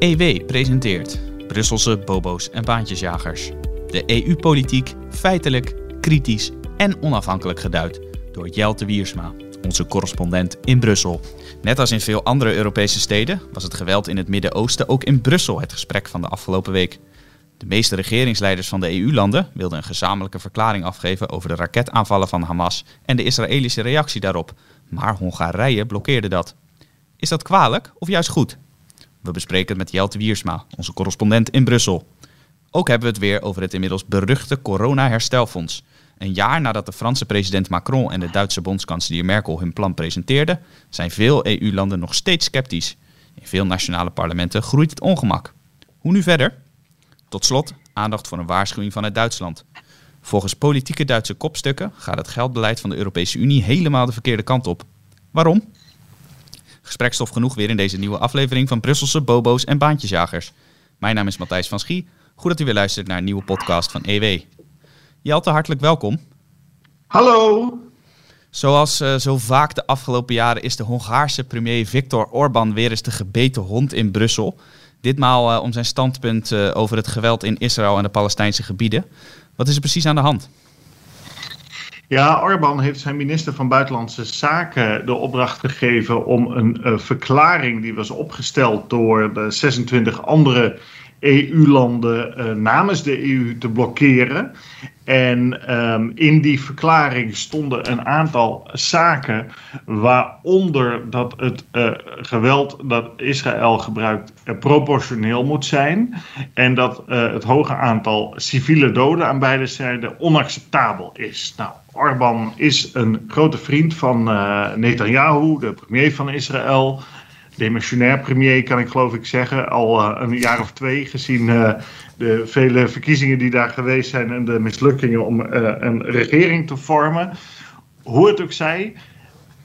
EW presenteert Brusselse bobo's en baantjesjagers. De EU-politiek feitelijk, kritisch en onafhankelijk geduid door Jelte Wiersma, onze correspondent in Brussel. Net als in veel andere Europese steden was het geweld in het Midden-Oosten ook in Brussel het gesprek van de afgelopen week. De meeste regeringsleiders van de EU-landen wilden een gezamenlijke verklaring afgeven over de raketaanvallen van Hamas en de Israëlische reactie daarop. Maar Hongarije blokkeerde dat. Is dat kwalijk of juist goed? We bespreken het met Jelte Wiersma, onze correspondent in Brussel. Ook hebben we het weer over het inmiddels beruchte corona-herstelfonds. Een jaar nadat de Franse president Macron en de Duitse bondskanselier Merkel hun plan presenteerden, zijn veel EU-landen nog steeds sceptisch. In veel nationale parlementen groeit het ongemak. Hoe nu verder? Tot slot aandacht voor een waarschuwing vanuit Duitsland. Volgens politieke Duitse kopstukken gaat het geldbeleid van de Europese Unie helemaal de verkeerde kant op. Waarom? Gesprekstof genoeg weer in deze nieuwe aflevering van Brusselse Bobo's en Baantjesjagers. Mijn naam is Matthijs van Schie. Goed dat u weer luistert naar een nieuwe podcast van EW. Jelte, hartelijk welkom. Hallo. Zoals uh, zo vaak de afgelopen jaren is de Hongaarse premier Viktor Orbán weer eens de gebeten hond in Brussel. Ditmaal uh, om zijn standpunt uh, over het geweld in Israël en de Palestijnse gebieden. Wat is er precies aan de hand? Ja, Orbán heeft zijn minister van Buitenlandse Zaken de opdracht gegeven om een uh, verklaring die was opgesteld door de 26 andere EU-landen uh, namens de EU te blokkeren. En um, in die verklaring stonden een aantal zaken, waaronder dat het uh, geweld dat Israël gebruikt uh, proportioneel moet zijn. En dat het hoge aantal civiele doden aan beide zijden onacceptabel is. Nou, Orbán is een grote vriend van Netanyahu, de premier van Israël demissionair premier, kan ik geloof ik zeggen, al uh, een jaar of twee, gezien uh, de vele verkiezingen die daar geweest zijn en de mislukkingen om uh, een regering te vormen. Hoe het ook zij,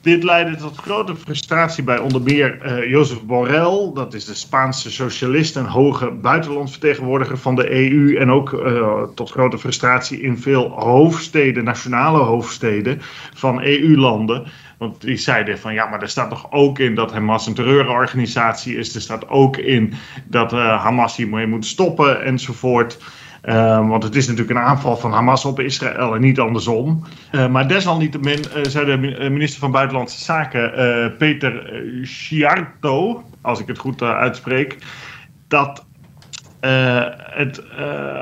dit leidde tot grote frustratie bij onder meer uh, Jozef Borrell, dat is de Spaanse socialist en hoge buitenlandsvertegenwoordiger van de EU. En ook uh, tot grote frustratie in veel hoofdsteden, nationale hoofdsteden van EU-landen. Want die zeiden van ja, maar er staat toch ook in dat Hamas een terreurorganisatie is. Er staat ook in dat uh, Hamas hiermee moet stoppen enzovoort. Uh, want het is natuurlijk een aanval van Hamas op Israël en niet andersom. Uh, maar desalniettemin uh, zei de minister van Buitenlandse Zaken, Peter Sciarto, als ik het goed uitspreek, dat het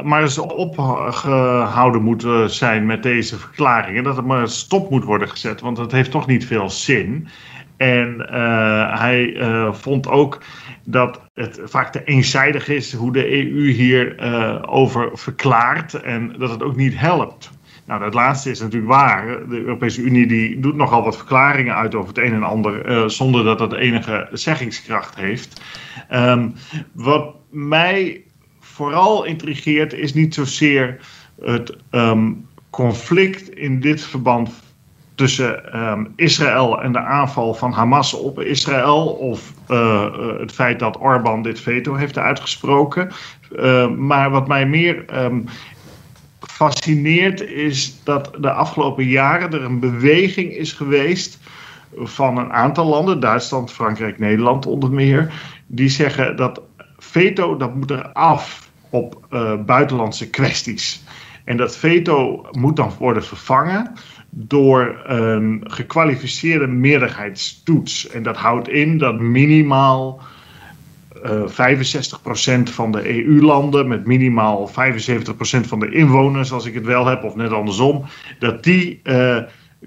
maar eens opgehouden moet zijn met deze verklaringen. Dat het maar stop moet worden gezet, want dat heeft toch niet veel zin. En hij vond ook dat het vaak te eenzijdig is hoe de EU hier uh, over verklaart en dat het ook niet helpt. Nou, dat laatste is natuurlijk waar. De Europese Unie die doet nogal wat verklaringen uit over het een en ander, uh, zonder dat dat enige zeggingskracht heeft. Um, wat mij vooral intrigeert is niet zozeer het um, conflict in dit verband tussen um, Israël en de aanval van Hamas op Israël, of uh, het feit dat Orbán dit veto heeft uitgesproken. Uh, maar wat mij meer um, fascineert is dat de afgelopen jaren er een beweging is geweest van een aantal landen, Duitsland, Frankrijk, Nederland onder meer, die zeggen dat veto dat moet er af op uh, buitenlandse kwesties. En dat veto moet dan worden vervangen door een gekwalificeerde meerderheidstoets. En dat houdt in dat minimaal uh, 65% van de EU-landen, met minimaal 75% van de inwoners, als ik het wel heb, of net andersom, dat die uh,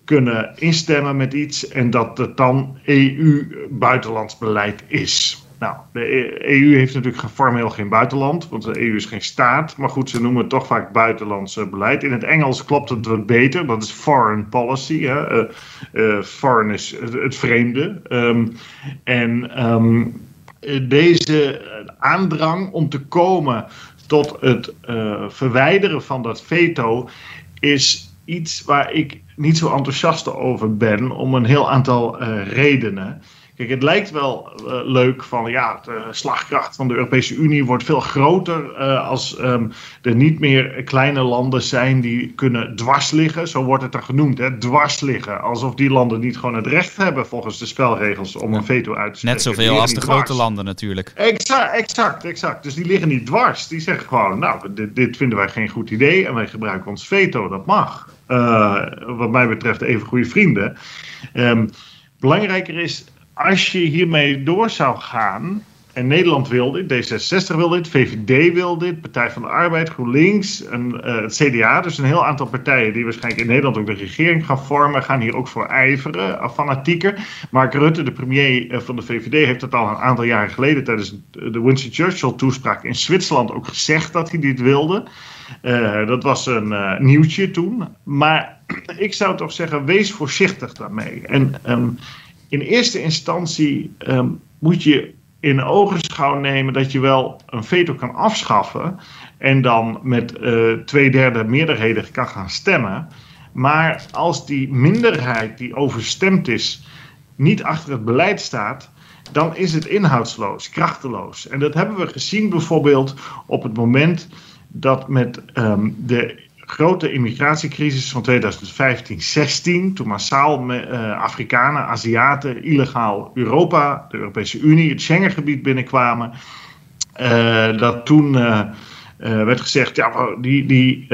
kunnen instemmen met iets en dat het dan EU-buitenlands beleid is. Nou, de EU heeft natuurlijk formeel geen buitenland, want de EU is geen staat. Maar goed, ze noemen het toch vaak buitenlands beleid. In het Engels klopt het wat beter, dat is foreign policy. Hè? Uh, foreign is het vreemde. Um, en um, deze aandrang om te komen tot het uh, verwijderen van dat veto is iets waar ik niet zo enthousiast over ben om een heel aantal redenen. Kijk, het lijkt wel uh, leuk van ja, de slagkracht van de Europese Unie wordt veel groter uh, als um, er niet meer kleine landen zijn die kunnen dwars liggen. Zo wordt het er genoemd, hè, dwars liggen. Alsof die landen niet gewoon het recht hebben volgens de spelregels om een veto uit te spreken. Net zoveel als de dwars. grote landen natuurlijk. Exact, exact, exact. Dus die liggen niet dwars. Die zeggen gewoon, nou, dit, dit vinden wij geen goed idee en wij gebruiken ons veto. Dat mag. Uh, wat mij betreft even goede vrienden. Um, belangrijker is, als je hiermee door zou gaan, en Nederland wil dit, D66 wil dit, VVD wil dit, Partij van de Arbeid, GroenLinks, en, uh, het CDA. Dus een heel aantal partijen die waarschijnlijk in Nederland ook de regering gaan vormen, gaan hier ook voor ijveren, uh, fanatieker. Mark Rutte, de premier uh, van de VVD, heeft dat al een aantal jaren geleden tijdens de Winston Churchill toespraak in Zwitserland ook gezegd dat hij dit wilde. dat was een nieuwtje toen. Maar ik zou toch zeggen, wees voorzichtig daarmee. En um, in eerste instantie um, moet je in ogenschouw nemen dat je wel een veto kan afschaffen en dan met uh, twee derde meerderheden kan gaan stemmen. Maar als die minderheid die overstemd is niet achter het beleid staat, dan is het inhoudsloos, krachteloos. En dat hebben we gezien bijvoorbeeld op het moment dat met um, de grote immigratiecrisis van 2015-16, toen massaal uh, Afrikanen, Aziaten illegaal Europa, de Europese Unie, het Schengengebied binnenkwamen, uh, dat toen uh, werd gezegd, ja, die, die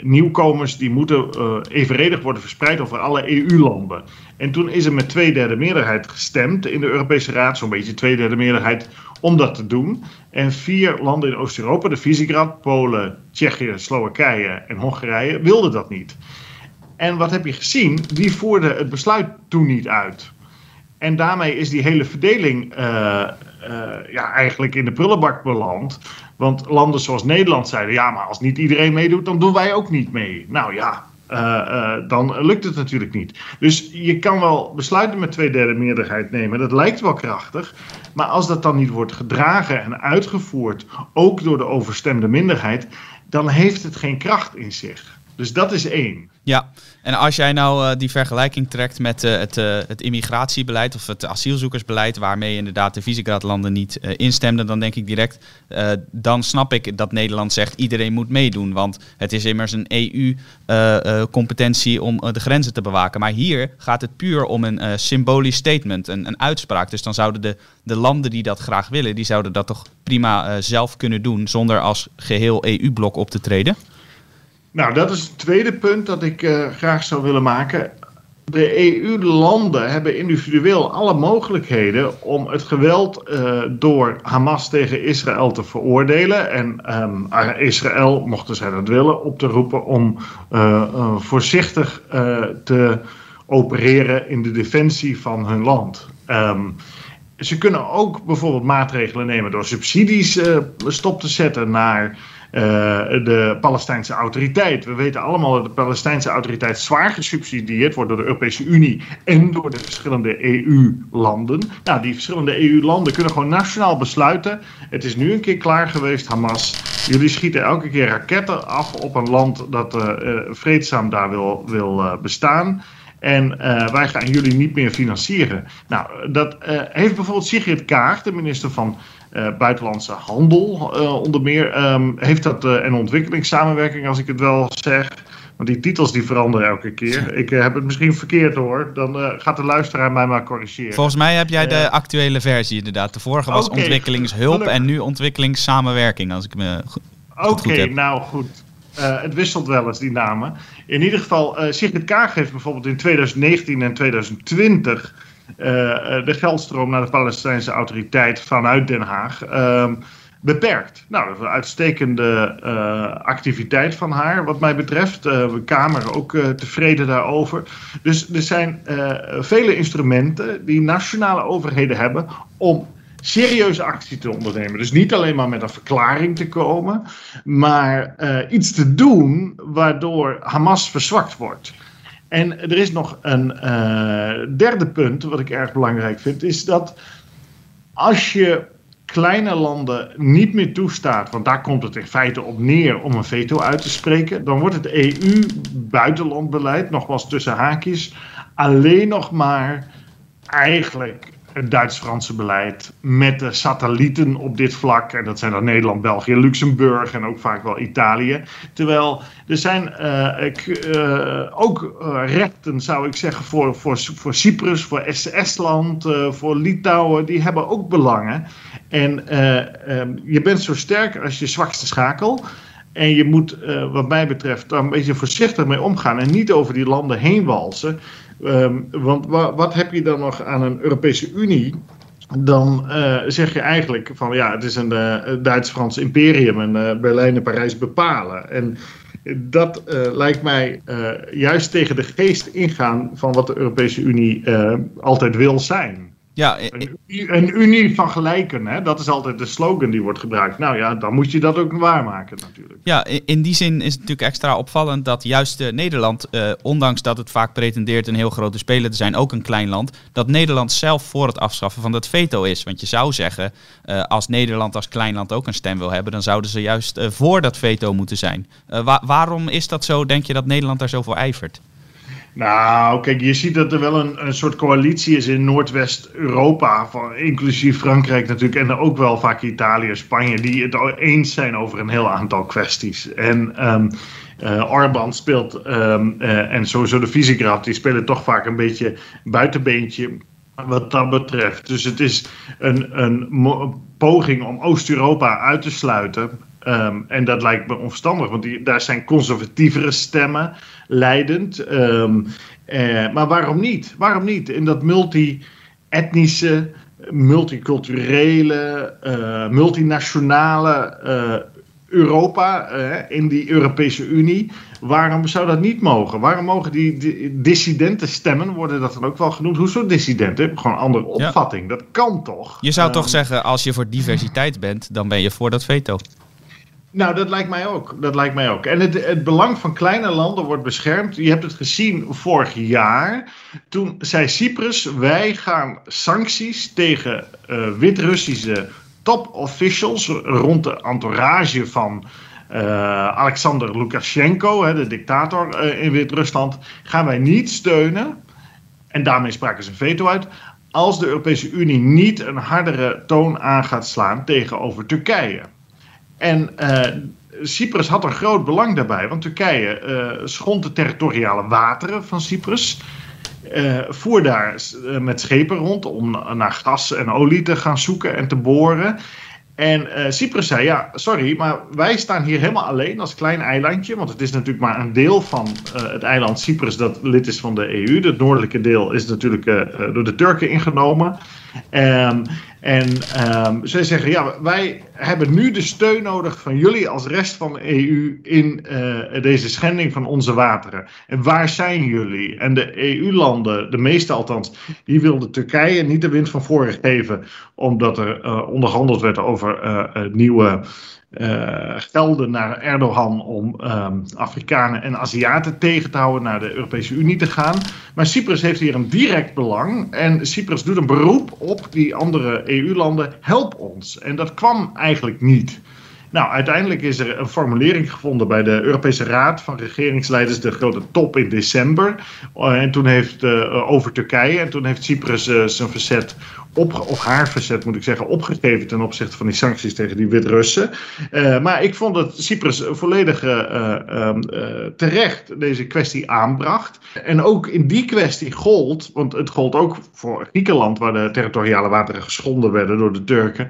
nieuwkomers die moeten evenredig worden verspreid over alle EU-landen. En toen is er met twee derde meerderheid gestemd in de Europese Raad, zo'n beetje twee derde meerderheid, om dat te doen. En vier landen in Oost-Europa, de Visegrad, Polen, Tsjechië, Slowakije en Hongarije, wilden dat niet. En wat heb je gezien? Die voerden het besluit toen niet uit. En daarmee is die hele verdeling ja, eigenlijk in de prullenbak beland. Want landen zoals Nederland zeiden: ja, maar als niet iedereen meedoet, dan doen wij ook niet mee. Nou ja, uh, dan lukt het natuurlijk niet. Dus je kan wel besluiten met twee derde meerderheid nemen. Dat lijkt wel krachtig. Maar als dat dan niet wordt gedragen en uitgevoerd, ook door de overstemde minderheid, dan heeft het geen kracht in zich. Dus dat is één. Ja, en als jij nou uh, die vergelijking trekt met uh, het, uh, het immigratiebeleid of het asielzoekersbeleid, waarmee inderdaad de Visegrad-landen niet instemden, dan denk ik direct, dan snap ik dat Nederland zegt iedereen moet meedoen. Want het is immers een EU-competentie om de grenzen te bewaken. Maar hier gaat het puur om een symbolisch statement, een, een, uitspraak. Dus dan zouden de, de landen die dat graag willen, die zouden dat toch prima zelf kunnen doen, zonder als geheel EU-blok op te treden? Nou, dat is het tweede punt dat ik uh, graag zou willen maken. De EU-landen hebben individueel alle mogelijkheden om het geweld uh, door Hamas tegen Israël te veroordelen. En um, Israël, mochten zij dat willen, op te roepen om uh, voorzichtig te opereren in de defensie van hun land. Um, ze kunnen ook bijvoorbeeld maatregelen nemen door subsidies stop te zetten naar de Palestijnse autoriteit. We weten allemaal dat de Palestijnse autoriteit zwaar gesubsidieerd wordt door de Europese Unie en door de verschillende EU-landen. Nou, die verschillende EU-landen kunnen gewoon nationaal besluiten. Het is nu een keer klaar geweest, Hamas. Jullie schieten elke keer raketten af op een land dat uh, vreedzaam daar wil, wil bestaan. En wij gaan jullie niet meer financieren. Nou, dat heeft bijvoorbeeld Sigrid Kaag, de minister van uh, Buitenlandse Handel, onder meer, um, heeft dat en ontwikkelingssamenwerking, als ik het wel zeg. Want die titels die veranderen elke keer. Ik heb het misschien verkeerd hoor. Dan gaat de luisteraar mij maar corrigeren. Volgens mij heb jij de actuele versie inderdaad. De vorige was okay, ontwikkelingshulp gelukkig. en nu ontwikkelingssamenwerking, als ik me goed, Oké, okay, nou goed. Uh, het wisselt wel eens, die namen. In ieder geval, uh, Sigrid Kaag heeft bijvoorbeeld in 2019 en 2020 uh, de geldstroom naar de Palestijnse autoriteit vanuit Den Haag ehm, beperkt. Nou, dat is een uitstekende activiteit van haar, wat mij betreft. de Kamer ook tevreden daarover. Dus er zijn vele instrumenten die nationale overheden hebben om serieuze actie te ondernemen. Dus niet alleen maar met een verklaring te komen, maar iets te doen waardoor Hamas verzwakt wordt. En er is nog een uh, derde punt, wat ik erg belangrijk vind, is dat als je kleine landen niet meer toestaat, want daar komt het in feite op neer om een veto uit te spreken, dan wordt het EU-buitenlandbeleid, nogmaals tussen haakjes, alleen nog maar eigenlijk het Duits-Franse beleid, met de satellieten op dit vlak. En dat zijn dan Nederland, België, Luxemburg en ook vaak wel Italië. Terwijl er zijn uh, ook rechten, zou ik zeggen, voor, voor, voor Cyprus, voor Estland, voor Litouwen. Die hebben ook belangen. En ehm, je bent zo sterk als je zwakste schakel. En je moet, wat mij betreft, daar een beetje voorzichtig mee omgaan en niet over die landen heen walsen. Ehm, want wa wat heb je dan nog aan een Europese Unie? Dan uh, zeg je eigenlijk van ja, het is een uh, Duits-Frans imperium en uh, Berlijn en Parijs bepalen. En dat lijkt mij juist tegen de geest ingaan van wat de Europese Unie altijd wil zijn. Ja, een, een, unie van gelijken, hè? dat is altijd de slogan die wordt gebruikt. Nou ja, dan moet je dat ook waarmaken natuurlijk. Ja, in die zin is het natuurlijk extra opvallend dat juist uh, Nederland, uh, ondanks dat het vaak pretendeert een heel grote speler te zijn, ook een klein land, dat Nederland zelf voor het afschaffen van dat veto is. Want je zou zeggen, uh, als Nederland als klein land ook een stem wil hebben, dan zouden ze juist voor dat veto moeten zijn. Wa waarom is dat zo, denk je, dat Nederland daar zoveel ijvert? Nou, kijk, je ziet dat er wel een, een soort coalitie is in Noordwest-Europa, inclusief Frankrijk natuurlijk, en ook wel vaak Italië, Spanje, die het eens zijn over een heel aantal kwesties. En um, uh, Orbán speelt, um, uh, en sowieso de Visegrad, die spelen toch vaak een beetje buitenbeentje wat dat betreft. Dus het is een, een poging om Oost-Europa uit te sluiten. Um, en dat lijkt me onverstandig, want die, daar zijn conservatievere stemmen leidend. Um, uh, maar waarom niet? Waarom niet? In dat multi-etnische, multiculturele, uh, multinationale uh, Europa, in die Europese Unie. Waarom zou dat niet mogen? Waarom mogen die, die dissidenten stemmen? Worden dat dan ook wel genoemd? Hoezo dissidenten? Gewoon een andere opvatting. Dat kan toch? Je zou toch zeggen, als je voor diversiteit bent, dan ben je voor dat veto. Nou, dat lijkt mij ook. Dat lijkt mij ook. En het, het belang van kleine landen wordt beschermd. Je hebt het gezien vorig jaar. Toen zei Cyprus: wij gaan sancties tegen uh, Wit-Russische top officials rond de entourage van uh, Alexander Lukashenko, hè, de dictator uh, in Wit-Rusland, gaan wij niet steunen. En daarmee spraken ze een veto uit. Als de Europese Unie niet een hardere toon aan gaat slaan tegenover Turkije. En uh, Cyprus had een groot belang daarbij, want Turkije uh, schond de territoriale wateren van Cyprus. Uh, voer daar met schepen rond om naar gas en olie te gaan zoeken en te boren. En Cyprus zei: Ja, sorry, maar wij staan hier helemaal alleen als klein eilandje. Want het is natuurlijk maar een deel van het eiland Cyprus dat lid is van de EU. Het noordelijke deel is natuurlijk door de Turken ingenomen. Um, en um, zij zeggen, ja, wij hebben nu de steun nodig van jullie als rest van de EU in uh, deze schending van onze wateren. En waar zijn jullie? En de EU-landen, de meeste althans, die wilden Turkije niet de wind van voren geven, omdat er uh, onderhandeld werd over uh, nieuwe uh, gelden naar Erdogan om um, Afrikanen en Aziaten tegen te houden naar de Europese Unie te gaan. Maar Cyprus heeft hier een direct belang en Cyprus doet een beroep op die andere EU-landen: help ons. En dat kwam eigenlijk niet. Nou, uiteindelijk is er een formulering gevonden bij de Europese Raad van regeringsleiders, de grote top in december. Uh, en toen heeft uh, over Turkije, en toen heeft Cyprus zijn verzet op, of haar verzet moet ik zeggen, opgegeven ten opzichte van die sancties tegen die Wit-Russen. Uh, maar ik vond dat Cyprus volledig uh, uh, terecht deze kwestie aanbracht. En ook in die kwestie gold, want het gold ook voor Griekenland, waar de territoriale wateren geschonden werden door de Turken,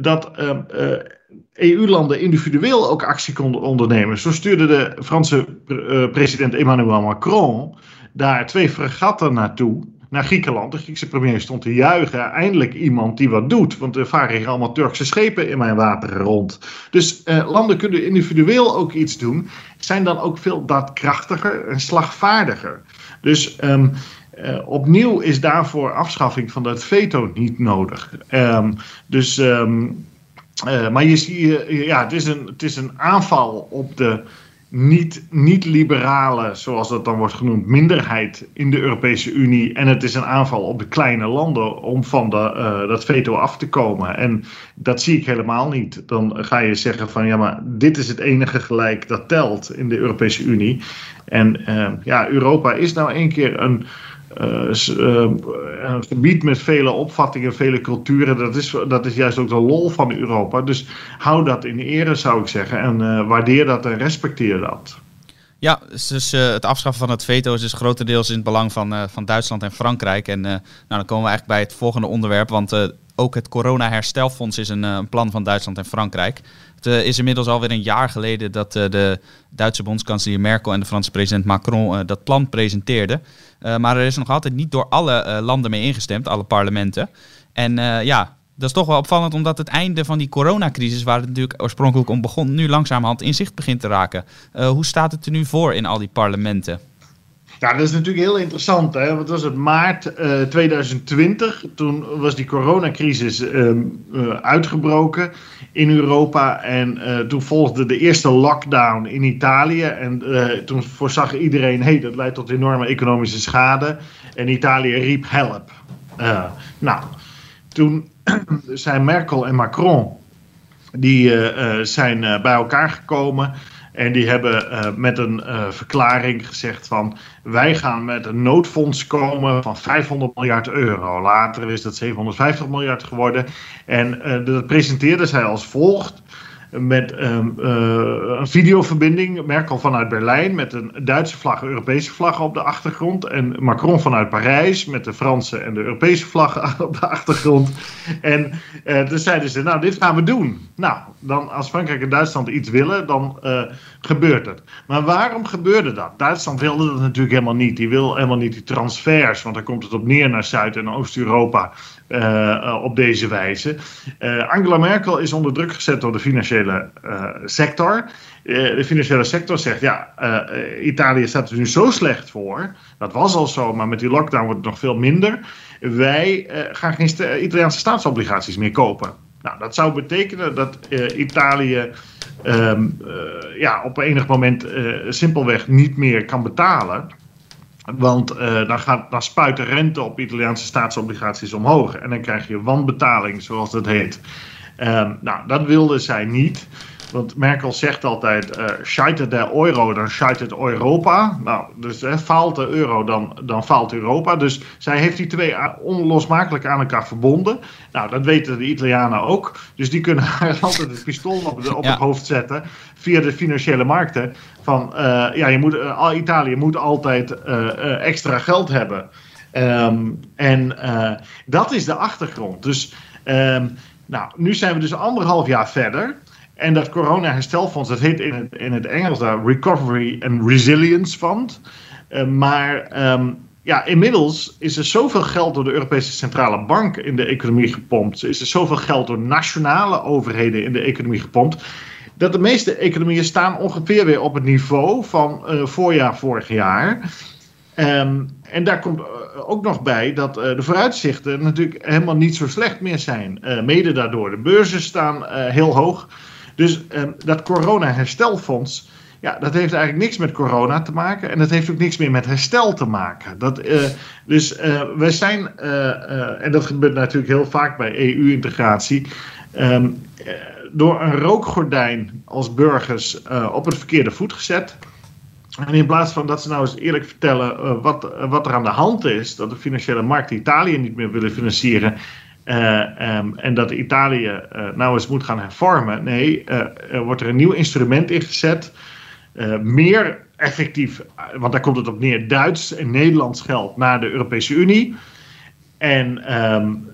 dat EU-landen individueel ook actie konden ondernemen. Zo stuurde de Franse president Emmanuel Macron daar twee fregatten naartoe naar Griekenland. De Griekse premier stond te juichen. Eindelijk iemand die wat doet. Want er varen hier allemaal Turkse schepen in mijn wateren rond. Dus eh, landen kunnen individueel ook iets doen. Zijn dan ook veel daadkrachtiger en slagvaardiger. Dus um, uh, opnieuw is daarvoor afschaffing van dat veto niet nodig. Um, dus. Um, uh, maar je ziet, ja, het is, een, het is een aanval op de niet-liberale, niet zoals dat dan wordt genoemd, minderheid in de Europese Unie. En het is een aanval op de kleine landen om van de, uh, dat veto af te komen. En dat zie ik helemaal niet. Dan ga je zeggen van ja, maar dit is het enige gelijk dat telt in de Europese Unie. En uh, ja, Europa is nou één keer een een gebied met vele opvattingen, vele culturen. Dat is, dat is juist ook de lol van Europa. Dus hou dat in ere, zou ik zeggen. En waardeer dat en respecteer dat. Ja, dus uh, het afschaffen van het veto is dus grotendeels in het belang van, uh, van Duitsland en Frankrijk. En uh, nou, dan komen we eigenlijk bij het volgende onderwerp. Want ook het corona-herstelfonds is een, een, plan van Duitsland en Frankrijk. Het is inmiddels alweer een jaar geleden dat de Duitse bondskanselier Merkel en de Franse president Macron dat plan presenteerden. maar er is nog altijd niet door alle landen mee ingestemd, alle parlementen. En ja, dat is toch wel opvallend, omdat het einde van die coronacrisis, waar het natuurlijk oorspronkelijk om begon, nu langzamerhand in zicht begint te raken. Uh, hoe staat het er nu voor in al die parlementen? Ja, dat is natuurlijk heel interessant. Hè? Het was het maart uh, eh, 2020. Toen was die coronacrisis uh, uh, uitgebroken in Europa. En toen volgde de eerste lockdown in Italië. En toen voorzag iedereen: hey, dat leidt tot enorme economische schade. En Italië riep: help. nou, toen zijn Merkel en Macron, die uh, zijn uh, bij elkaar gekomen. En die hebben met een verklaring gezegd van wij gaan met een noodfonds komen van 500 miljard euro. Later is dat 750 miljard geworden. En dat presenteerden zij als volgt met um, uh, een videoverbinding. Merkel vanuit Berlijn met een Duitse vlag, Europese vlag op de achtergrond. En Macron vanuit Parijs met de Franse en de Europese vlag op de achtergrond. En uh, toen zeiden ze, nou dit gaan we doen. Nou, dan als Frankrijk en Duitsland iets willen, dan uh, gebeurt het. Maar waarom gebeurde dat? Duitsland wilde dat natuurlijk helemaal niet. Die wil helemaal niet die transfers, want dan komt het op neer naar Zuid- en Oost-Europa. Op deze wijze. Angela Merkel is onder druk gezet door de financiële uh, sector. de financiële sector zegt: ja, Italië staat er nu zo slecht voor. Dat was al zo, maar met die lockdown wordt het nog veel minder. Wij gaan geen Italiaanse staatsobligaties meer kopen. Nou, dat zou betekenen dat Italië um, ja, op enig moment simpelweg niet meer kan betalen. Want dan, gaat, dan spuit de rente op Italiaanse staatsobligaties omhoog. En dan krijg je wanbetaling, zoals dat heet. Um, nou, dat wilde zij niet. Want Merkel zegt altijd: uh, scheitert de euro, dan scheitert Europa. Nou, dus hè, faalt de euro, dan, dan faalt Europa. Dus zij heeft die twee onlosmakelijk aan elkaar verbonden. Nou, dat weten de Italianen ook. Dus die kunnen haar altijd het pistool op, de, op het hoofd zetten via de financiële markten. Van uh, ja, je moet, uh, Italië moet altijd uh, extra geld hebben. Um, en dat is de achtergrond. Dus. Um, nou, nu zijn we dus anderhalf jaar verder. En dat corona-herstelfonds, dat heet in het, in het Engels de Recovery and Resilience Fund. Uh, maar um, ja, inmiddels is er zoveel geld door de Europese Centrale Bank in de economie gepompt. Is er zoveel geld door nationale overheden in de economie gepompt. Dat de meeste economieën staan ongeveer weer op het niveau van uh, voorjaar vorig jaar. Um, en daar komt uh, ook nog bij dat uh, de vooruitzichten natuurlijk helemaal niet zo slecht meer zijn. Uh, mede daardoor. De beurzen staan heel hoog. Dus um, dat corona-herstelfonds, ja, dat heeft eigenlijk niks met corona te maken. En dat heeft ook niks meer met herstel te maken. Dat, dus uh, we zijn, en dat gebeurt natuurlijk heel vaak bij EU-integratie, um, door een rookgordijn als burgers op het verkeerde voet gezet. En in plaats van dat ze nou eens eerlijk vertellen wat, wat er aan de hand is, dat de financiële markt Italië niet meer willen financieren uh, um, en dat Italië nou eens moet gaan hervormen. Nee, er wordt er een nieuw instrument ingezet. meer effectief, want daar komt het op neer, Duits en Nederlands geld naar de Europese Unie. En um,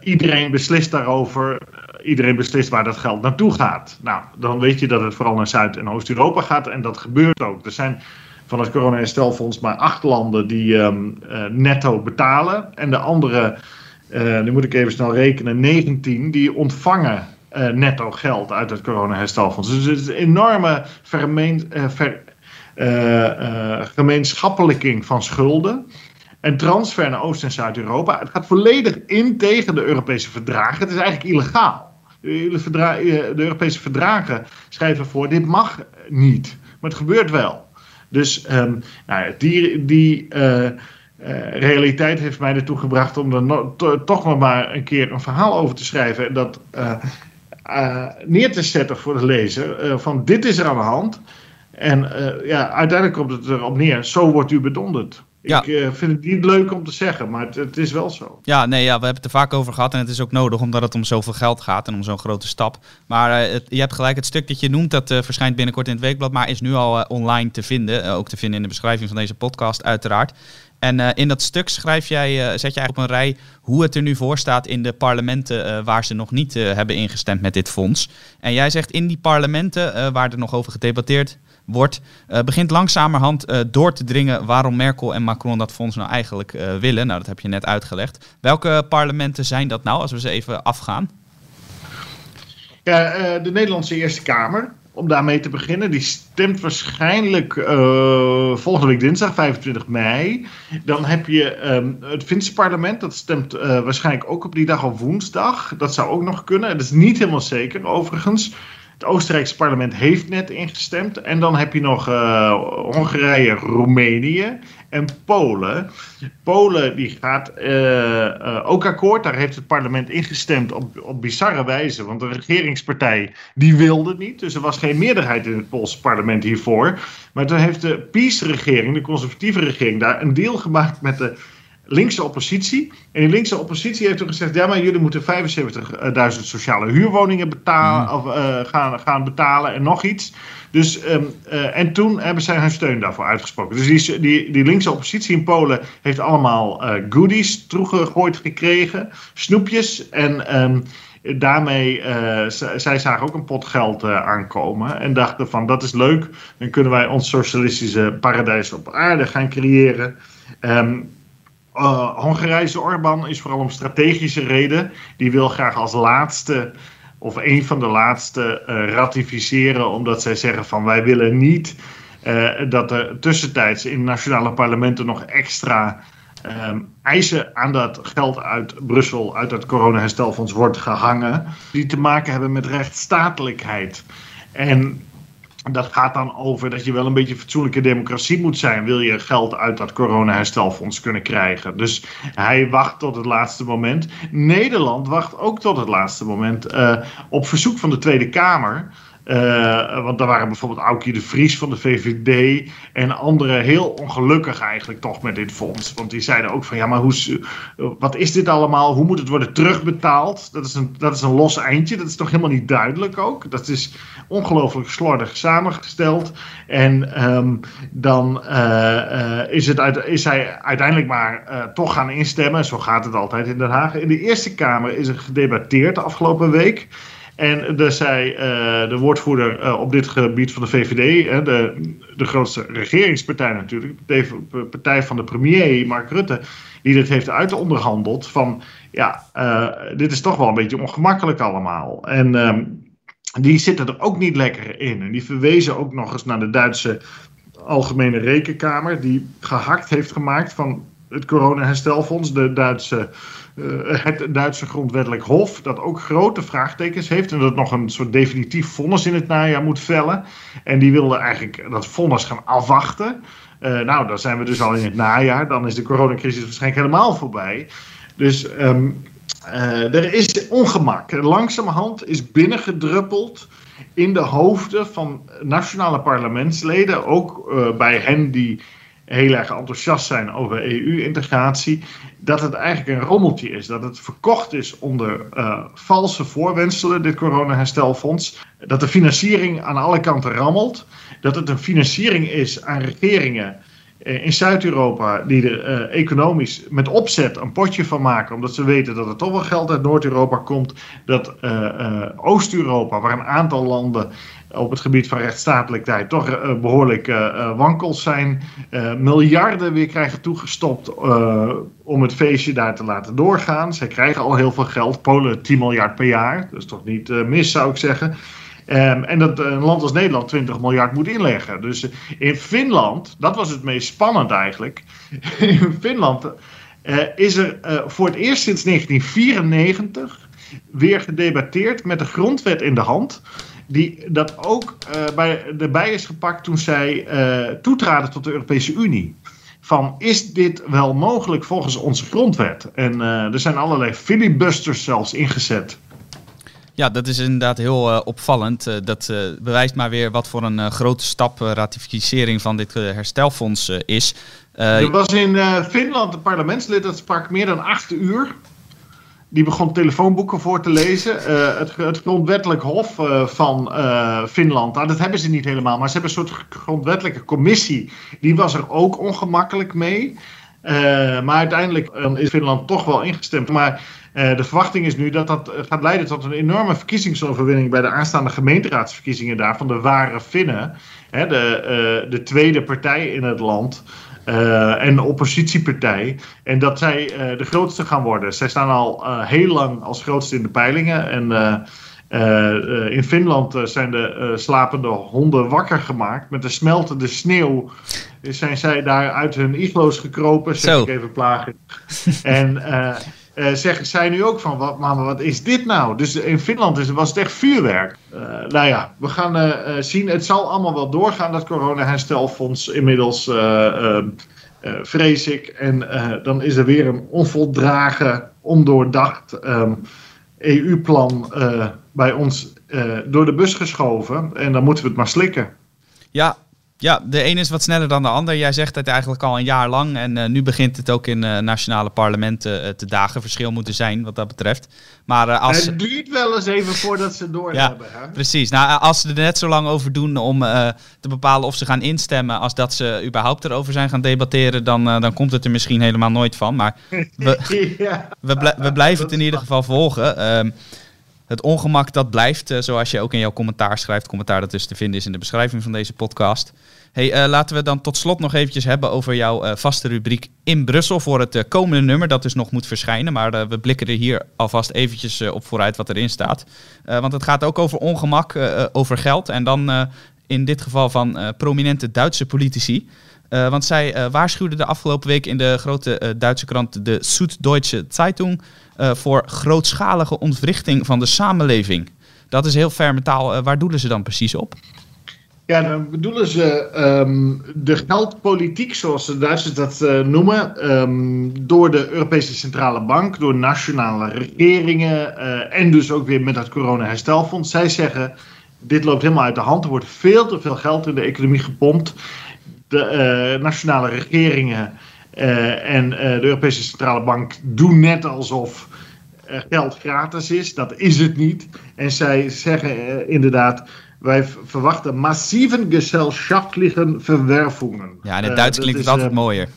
iedereen beslist daarover. Iedereen beslist waar dat geld naartoe gaat. Nou, dan weet je dat het vooral naar Zuid- en Oost-Europa gaat. En dat gebeurt ook. Er zijn van het corona-herstelfonds maar acht landen die um, netto betalen. En de andere uh, nu moet ik even snel rekenen, 19 die ontvangen uh, netto geld uit het corona-herstelfonds. Dus het is een enorme vermeen, ver, gemeenschappelijking van schulden. En transfer naar Oost- en Zuid-Europa. Het gaat volledig in tegen de Europese verdragen. Het is eigenlijk illegaal. De, de Europese verdragen schrijven voor: dit mag niet. Maar het gebeurt wel. Dus um, nou, die. die uh, realiteit heeft mij ertoe gebracht om er toch nog maar een keer een verhaal over te schrijven. En dat neer te zetten voor de lezer. van dit is er aan de hand. En ja, uiteindelijk komt het erop neer. Zo wordt u bedonderd. Ik uh, vind het niet leuk om te zeggen, maar het, het, is wel zo. Ja, nee, ja, we hebben het er vaak over gehad en het is ook nodig omdat het om zoveel geld gaat en om zo'n grote stap. Maar uh, het, je hebt gelijk, het stuk dat je noemt, dat uh, verschijnt binnenkort in het weekblad, maar is nu al online te vinden. ook te vinden in de beschrijving van deze podcast, uiteraard. En in dat stuk schrijf jij, zet je eigenlijk op een rij hoe het er nu voor staat in de parlementen waar ze nog niet hebben ingestemd met dit fonds. En jij zegt in die parlementen waar er nog over gedebatteerd wordt, uh, begint langzamerhand uh, door te dringen waarom Merkel en Macron dat fonds nou eigenlijk uh, willen. Nou, dat heb je net uitgelegd. Welke parlementen zijn dat nou, als we ze even afgaan? Ja, de Nederlandse Eerste Kamer, om daarmee te beginnen, die stemt waarschijnlijk volgende week dinsdag, 25 mei. Dan heb je um, het Finse parlement, dat stemt waarschijnlijk ook op die dag op woensdag. Dat zou ook nog kunnen. Dat is niet helemaal zeker, overigens. Het Oostenrijkse parlement heeft net ingestemd. En dan heb je nog uh, Hongarije, Roemenië en Polen. Polen die gaat uh, uh, ook akkoord. Daar heeft het parlement ingestemd op, op bizarre wijze. Want de regeringspartij die wilde niet. Dus er was geen meerderheid in het Poolse parlement hiervoor. Maar toen heeft de PiS-regering, de conservatieve regering, daar een deal gemaakt met de linkse oppositie. En die linkse oppositie heeft toen gezegd: ja, maar jullie moeten 75.000 sociale huurwoningen betalen, mm. of, uh, gaan, gaan betalen en nog iets. Dus, um, uh, en toen hebben zij hun steun daarvoor uitgesproken. Dus die, die, die linkse oppositie in Polen heeft allemaal uh, goodies toegegooid gekregen, snoepjes. En um, daarmee, zij zagen ook een pot geld aankomen en dachten van dat is leuk, dan kunnen wij ons socialistische paradijs op aarde gaan creëren. Um, uh, Hongarijse Orbán is vooral om strategische reden. Die wil graag als laatste of een van de laatste uh, ratificeren, omdat zij zeggen van wij willen niet uh, dat er tussentijds in nationale parlementen nog extra um, eisen aan dat geld uit Brussel, uit het coronaherstelfonds wordt gehangen, die te maken hebben met rechtsstatelijkheid. En dat gaat dan over dat je wel een beetje fatsoenlijke democratie moet zijn. Wil je geld uit dat corona-herstelfonds kunnen krijgen. Dus hij wacht tot het laatste moment. Nederland wacht ook tot het laatste moment. Uh, op verzoek van de Tweede Kamer. Uh, want daar waren bijvoorbeeld Aukje de Vries van de VVD en anderen heel ongelukkig eigenlijk toch met dit fonds. Want die zeiden ook van ja, maar hoe, wat is dit allemaal? Hoe moet het worden terugbetaald? Dat is, een, dat is een los eindje. Dat is toch helemaal niet duidelijk ook. Dat is ongelooflijk slordig samengesteld. En um, dan uh, uh, is, het uit, is hij uiteindelijk maar toch gaan instemmen. Zo gaat het altijd in Den Haag. In de Eerste Kamer is er gedebatteerd de afgelopen week. En dus zei uh, de woordvoerder uh, op dit gebied van de VVD, de, de grootste regeringspartij natuurlijk, de partij van de premier, Mark Rutte, die dit heeft uitonderhandeld van, ja, dit is toch wel een beetje ongemakkelijk allemaal. En um, die zitten er ook niet lekker in. En die verwezen ook nog eens naar de Duitse Algemene Rekenkamer, die gehakt heeft gemaakt van het coronaherstelfonds, de Duitse uh, het Duitse grondwettelijk hof, dat ook grote vraagtekens heeft en dat nog een soort definitief vonnis in het najaar moet vellen. En die wilde eigenlijk dat vonnis gaan afwachten. Uh, nou, dan zijn we dus al in het najaar, dan is de coronacrisis waarschijnlijk helemaal voorbij. Dus um, uh, er is ongemak. Langzamerhand is binnengedruppeld in de hoofden van nationale parlementsleden, ook bij hen die heel erg enthousiast zijn over EU-integratie, dat het eigenlijk een rommeltje is. Dat het verkocht is onder uh, valse voorwenselen, dit coronaherstelfonds. Dat de financiering aan alle kanten rammelt. Dat het een financiering is aan regeringen uh, in Zuid-Europa die er uh, economisch met opzet een potje van maken, omdat ze weten dat er toch wel geld uit Noord-Europa komt. Dat Oost-Europa, waar een aantal landen op het gebied van rechtsstatelijkheid toch uh, behoorlijk uh, wankels zijn. Miljarden weer krijgen toegestopt om het feestje daar te laten doorgaan. Zij krijgen al heel veel geld. Polen 10 miljard per jaar. Dat is toch niet mis, zou ik zeggen. Um, en dat een land als Nederland 20 miljard moet inleggen. Dus in Finland, dat was het meest spannend eigenlijk. in Finland is er voor het eerst sinds 1994 weer gedebatteerd met de grondwet in de hand die dat ook uh, bij, erbij is gepakt toen zij uh, toetraden tot de Europese Unie. Van is dit wel mogelijk volgens onze grondwet? En uh, er zijn allerlei filibusters zelfs ingezet. Ja, dat is inderdaad heel uh, opvallend. Uh, dat uh, bewijst maar weer wat voor een grote stap ratificering van dit herstelfonds is. er was in Finland een parlementslid dat sprak meer dan acht uur. Die begon telefoonboeken voor te lezen. het, het, grondwettelijk hof van Finland, nou, dat hebben ze niet helemaal, maar ze hebben een soort grondwettelijke commissie. Die was er ook ongemakkelijk mee. maar uiteindelijk is Finland toch wel ingestemd. Maar de verwachting is nu dat dat gaat leiden tot een enorme verkiezingsoverwinning bij de aanstaande gemeenteraadsverkiezingen daar van de ware Finnen. Hè, de, de tweede partij in het land. Uh, en oppositiepartij. En dat zij de grootste gaan worden. Zij staan al heel lang als grootste in de peilingen. En in Finland zijn de slapende honden wakker gemaakt. Met de smeltende sneeuw zijn zij daar uit hun iglo's gekropen. Zeg Zo. ik even plagen. en uh, zeggen zij nu ook van, wat, mama, wat is dit nou? Dus in Finland was het echt vuurwerk. Uh, nou ja, we gaan uh, zien. Het zal allemaal wel doorgaan, dat corona-herstelfonds inmiddels, vrees ik. En dan is er weer een onvoldragen, ondoordacht EU-plan bij ons door de bus geschoven. En dan moeten we het maar slikken. Ja, ja, de een is wat sneller dan de ander. Jij zegt het eigenlijk al een jaar lang. En uh, nu begint het ook in uh, nationale parlementen uh, te dagen. Verschil moeten zijn wat dat betreft. Maar als... Het duurt wel eens even voordat ze door ja, hebben. Hè? Precies. Nou, als ze er net zo lang over doen om te bepalen of ze gaan instemmen. als dat ze überhaupt erover zijn gaan debatteren. dan, dan komt het er misschien helemaal nooit van. Maar we, ja, we, bl we, blijven het in ieder geval volgen. Ehm, het ongemak dat blijft, uh, zoals je ook in jouw commentaar schrijft. Commentaar dat dus te vinden is in de beschrijving van deze podcast. Hey, uh, laten we dan tot slot nog eventjes hebben over jouw uh, vaste rubriek in Brussel voor het komende nummer. Dat dus nog moet verschijnen, maar we blikken er hier alvast eventjes op vooruit wat erin staat. want het gaat ook over ongemak, over geld en dan in dit geval van prominente Duitse politici. want zij waarschuwden de afgelopen week in de grote Duitse krant de Süddeutsche Zeitung uh, voor grootschalige ontwrichting van de samenleving. Dat is heel ferme taal. Uh, waar doelen ze dan precies op? Ja, dan bedoelen ze um, de geldpolitiek, zoals de Duitsers dat uh, noemen, um, door de Europese Centrale Bank, door nationale regeringen en dus ook weer met het corona-herstelfonds. Zij zeggen, dit loopt helemaal uit de hand. Er wordt veel te veel geld in de economie gepompt. De nationale regeringen en de Europese Centrale Bank doen net alsof geld gratis is. Dat is het niet. En zij zeggen uh, inderdaad. Wij verwachten massieve gesellschaftliche verwervingen. Ja, in het Duits uh, klinkt het altijd uh, mooier.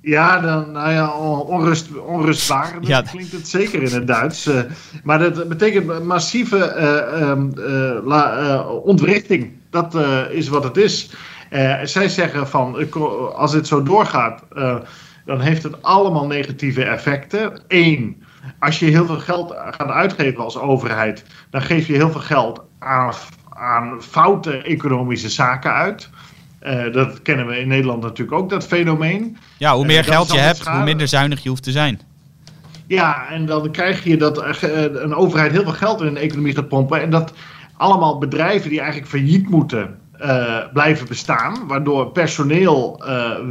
Ja, dan, nou ja, onrust, onrustbarend ja. klinkt het zeker in het Duits. Uh, maar dat betekent massieve um, la, ontwrichting. Dat is wat het is. Zij zeggen van, als het zo doorgaat, dan heeft het allemaal negatieve effecten. Eén, als je heel veel geld gaat uitgeven als overheid, dan geef je heel veel geld aan, aan foute economische zaken uit. Uh, dat kennen we in Nederland natuurlijk ook, dat fenomeen. Ja, hoe meer uh, geld je hebt, hoe minder zuinig je hoeft te zijn. Ja, en dan krijg je dat uh, een overheid heel veel geld in een economie gaat pompen. En dat allemaal bedrijven die eigenlijk failliet moeten blijven bestaan. Waardoor personeel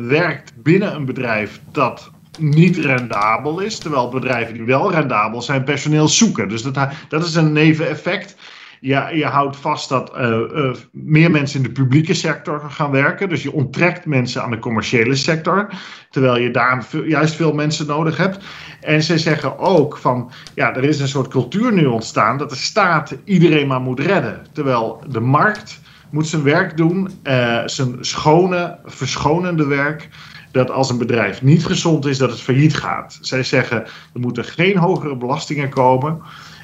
werkt binnen een bedrijf dat niet rendabel is. Terwijl bedrijven die wel rendabel zijn, personeel zoeken. Dus dat, dat is een neveneffect. Ja, je houdt vast dat uh, meer mensen in de publieke sector gaan werken. Dus je onttrekt mensen aan de commerciële sector. Terwijl je daar juist veel mensen nodig hebt. En ze zeggen ook van, ja, er is een soort cultuur nu ontstaan dat de staat iedereen maar moet redden. Terwijl de markt moet zijn werk doen, uh, zijn schone, verschonende werk dat als een bedrijf niet gezond is, dat het failliet gaat. Zij zeggen er moeten geen hogere belastingen komen.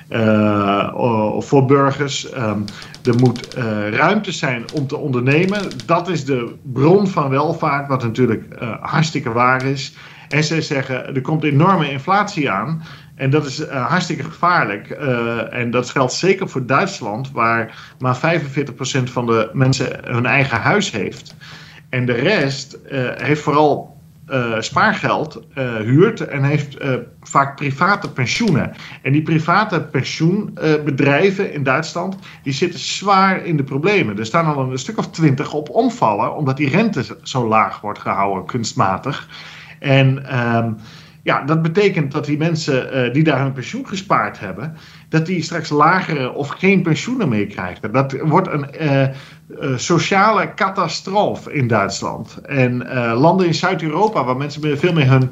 Uh, voor burgers. Um, er moet uh, ruimte zijn om te ondernemen. Dat is de bron van welvaart, wat natuurlijk hartstikke waar is. En zij zeggen er komt enorme inflatie aan. En dat is hartstikke gevaarlijk. en dat geldt zeker voor Duitsland, waar maar 45% van de mensen hun eigen huis heeft. En de rest uh, heeft vooral spaargeld, huurt en heeft vaak private pensioenen. En die private pensioenbedrijven in Duitsland, die zitten zwaar in de problemen. Er staan al een stuk of twintig op omvallen, omdat die rente zo laag wordt gehouden, kunstmatig. En um, ja, dat betekent dat die mensen die daar hun pensioen gespaard hebben, dat die straks lagere of geen pensioenen meer krijgen. Dat wordt een uh, sociale catastrofe in Duitsland. En landen in Zuid-Europa, waar mensen veel meer hun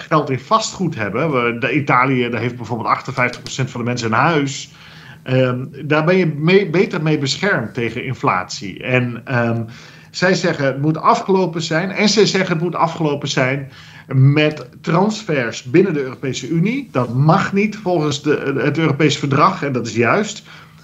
geld in vastgoed hebben. De Italië daar heeft bijvoorbeeld 58% van de mensen een huis. Ehm, daar ben je mee, beter mee beschermd tegen inflatie. En um, zij zeggen het moet afgelopen zijn. En zij zeggen het moet afgelopen zijn met transfers binnen de Europese Unie. Dat mag niet volgens de, het Europese verdrag. En dat is juist.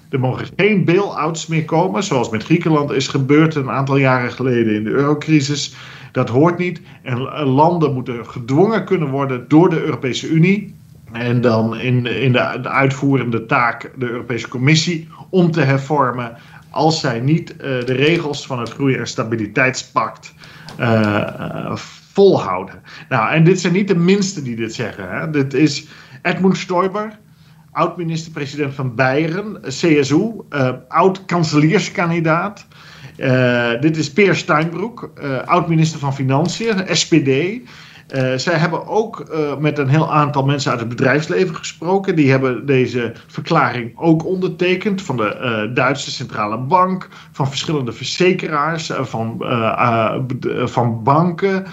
Er mogen geen bail-outs meer komen, zoals met Griekenland is gebeurd een aantal jaren geleden in de eurocrisis. Dat hoort niet. En landen moeten gedwongen kunnen worden door de Europese Unie. En dan in, in de, de uitvoerende taak de Europese Commissie om te hervormen als zij niet uh, de regels van het Groei- en Stabiliteitspact uh, volhouden. Nou, en dit zijn niet de minste die dit zeggen. Hè. Dit is Edmund Stoiber, oud-minister-president van Beieren, CSU, oud-kanselierskandidaat. dit is Peer Steinbroek, oud-minister van Financiën, SPD. Uh, zij hebben ook uh, met een heel aantal mensen uit het bedrijfsleven gesproken. Die hebben deze verklaring ook ondertekend. Van de uh, Duitse Centrale Bank, van verschillende verzekeraars, van, van banken,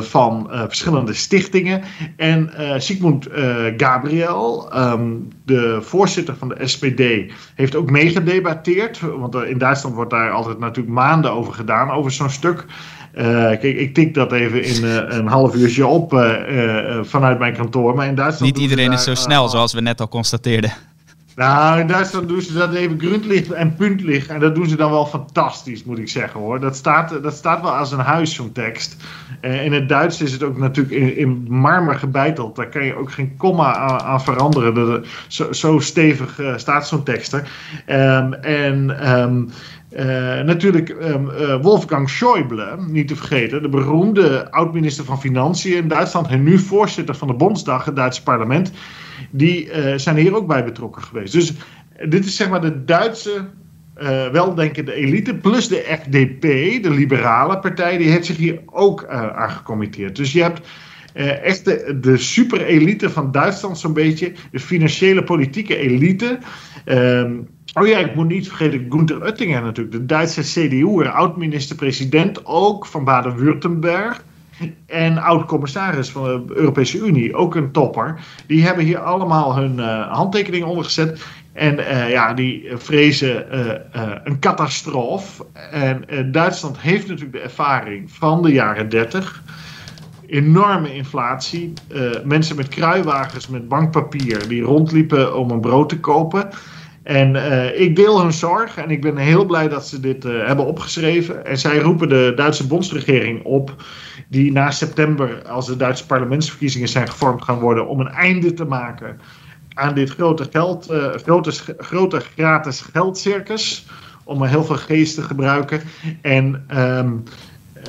van verschillende stichtingen. En Sigmund Gabriel, um, de voorzitter van de SPD, heeft ook meegedebatteerd. Want in Duitsland wordt daar altijd natuurlijk maanden over gedaan, over zo'n stuk. Uh, kijk, ik tik dat even in uh, een half uurtje op uh, vanuit mijn kantoor. Maar in Duitsland. Niet iedereen is zo snel, zoals we net al constateerden. Nou, in Duitsland doen ze dat even grundlicht en puntlicht. En dat doen ze dan wel fantastisch, moet ik zeggen hoor. Dat staat, dat staat wel als een huis, zo'n tekst. in het Duits is het ook natuurlijk in, in marmer gebeiteld. Daar kan je ook geen komma aan, aan veranderen. Dat, zo, zo stevig staat zo'n tekst er. Um, en. Um, uh, natuurlijk um, uh, Wolfgang Schäuble, niet te vergeten, de beroemde oud-minister van Financiën in Duitsland en nu voorzitter van de Bondsdag, het Duitse parlement, die uh, zijn hier ook bij betrokken geweest. Dus dit is zeg maar de Duitse weldenkende elite, plus de FDP, de liberale partij, die heeft zich hier ook aan gecommitteerd. Dus je hebt echt de, de super-elite van Duitsland zo'n beetje, de financiële politieke elite. Um, Oh ja, ik moet niet vergeten Gunther Oettinger natuurlijk, de Duitse CDU, oud-minister-president ook van Baden-Württemberg. En oud-commissaris van de Europese Unie, ook een topper. Die hebben hier allemaal hun uh, handtekening onder gezet. En uh, ja, die vrezen een catastrofe. En Duitsland heeft natuurlijk de ervaring van de jaren 30 enorme inflatie. mensen met kruiwagens met bankpapier die rondliepen om een brood te kopen. En uh, ik deel hun zorg en ik ben heel blij dat ze dit uh, hebben opgeschreven. En zij roepen de Duitse bondsregering op, die na september, als de Duitse parlementsverkiezingen zijn gevormd gaan worden, om een einde te maken aan dit grote, geld, uh, grote, grote gratis geldcircus. Om er heel veel geest te gebruiken. En um,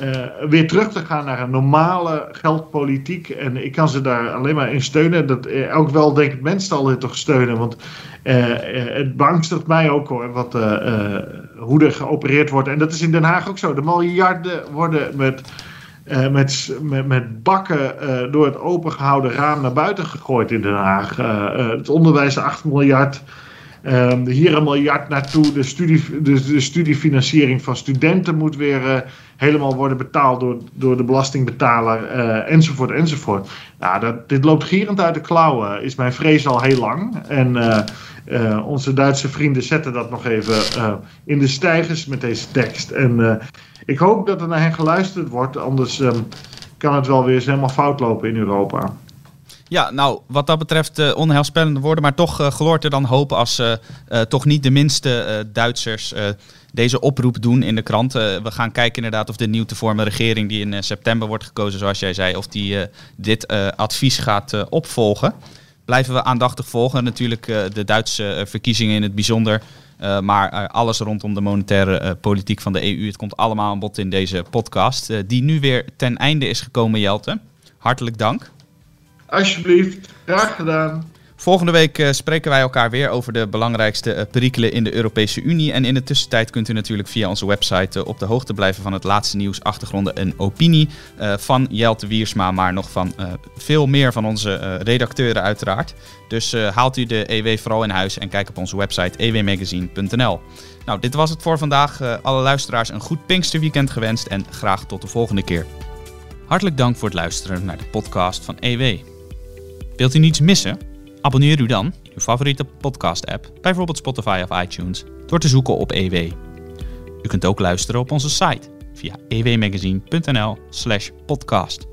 uh, weer terug te gaan naar een normale geldpolitiek. En ik kan ze daar alleen maar in steunen. Dat, uh, ook wel denk ik mensen al toch steunen. Want uh, het beangstigt mij ook hoor, wat, hoe er geopereerd wordt. En dat is in Den Haag ook zo. De miljarden worden met, met, met, met bakken door het opengehouden raam naar buiten gegooid in Den Haag. het onderwijs 8 miljard. Um, hier een miljard naartoe. De, studie, de, studiefinanciering van studenten moet weer uh, helemaal worden betaald door, door de belastingbetaler. Uh, enzovoort, enzovoort. Nou, dat, dit loopt gierend uit de klauwen, is mijn vrees al heel lang. En uh, onze Duitse vrienden zetten dat nog even in de stijgers met deze tekst. En ik hoop dat er naar hen geluisterd wordt, anders um, kan het wel weer helemaal fout lopen in Europa. Ja, nou, wat dat betreft uh, onheilspellende woorden, maar toch uh, gloort er dan hoop als uh, toch niet de minste Duitsers deze oproep doen in de krant. we gaan kijken inderdaad of de nieuw te vormen regering die in september wordt gekozen, zoals jij zei, of die dit advies gaat opvolgen. Blijven we aandachtig volgen. Natuurlijk de Duitse verkiezingen in het bijzonder. maar alles rondom de monetaire politiek van de EU. Het komt allemaal aan bod in deze podcast. die nu weer ten einde is gekomen, Jelte. Hartelijk dank. Alsjeblieft, graag gedaan. Volgende week uh, spreken wij elkaar weer over de belangrijkste uh, perikelen in de Europese Unie. En in de tussentijd kunt u natuurlijk via onze website uh, op de hoogte blijven van het laatste nieuws, achtergronden en opinie van Jelte Wiersma, maar nog van veel meer van onze redacteuren uiteraard. Dus haalt u de EW vooral in huis en kijk op onze website ewmagazine.nl. Nou, dit was het voor vandaag. alle luisteraars een goed Pinksterweekend gewenst en graag tot de volgende keer. Hartelijk dank voor het luisteren naar de podcast van EW. Wilt u niets missen? Abonneer u dan in uw favoriete podcast-app, bijvoorbeeld Spotify of iTunes, door te zoeken op EW. U kunt ook luisteren op onze site via ewmagazine.nl/podcast.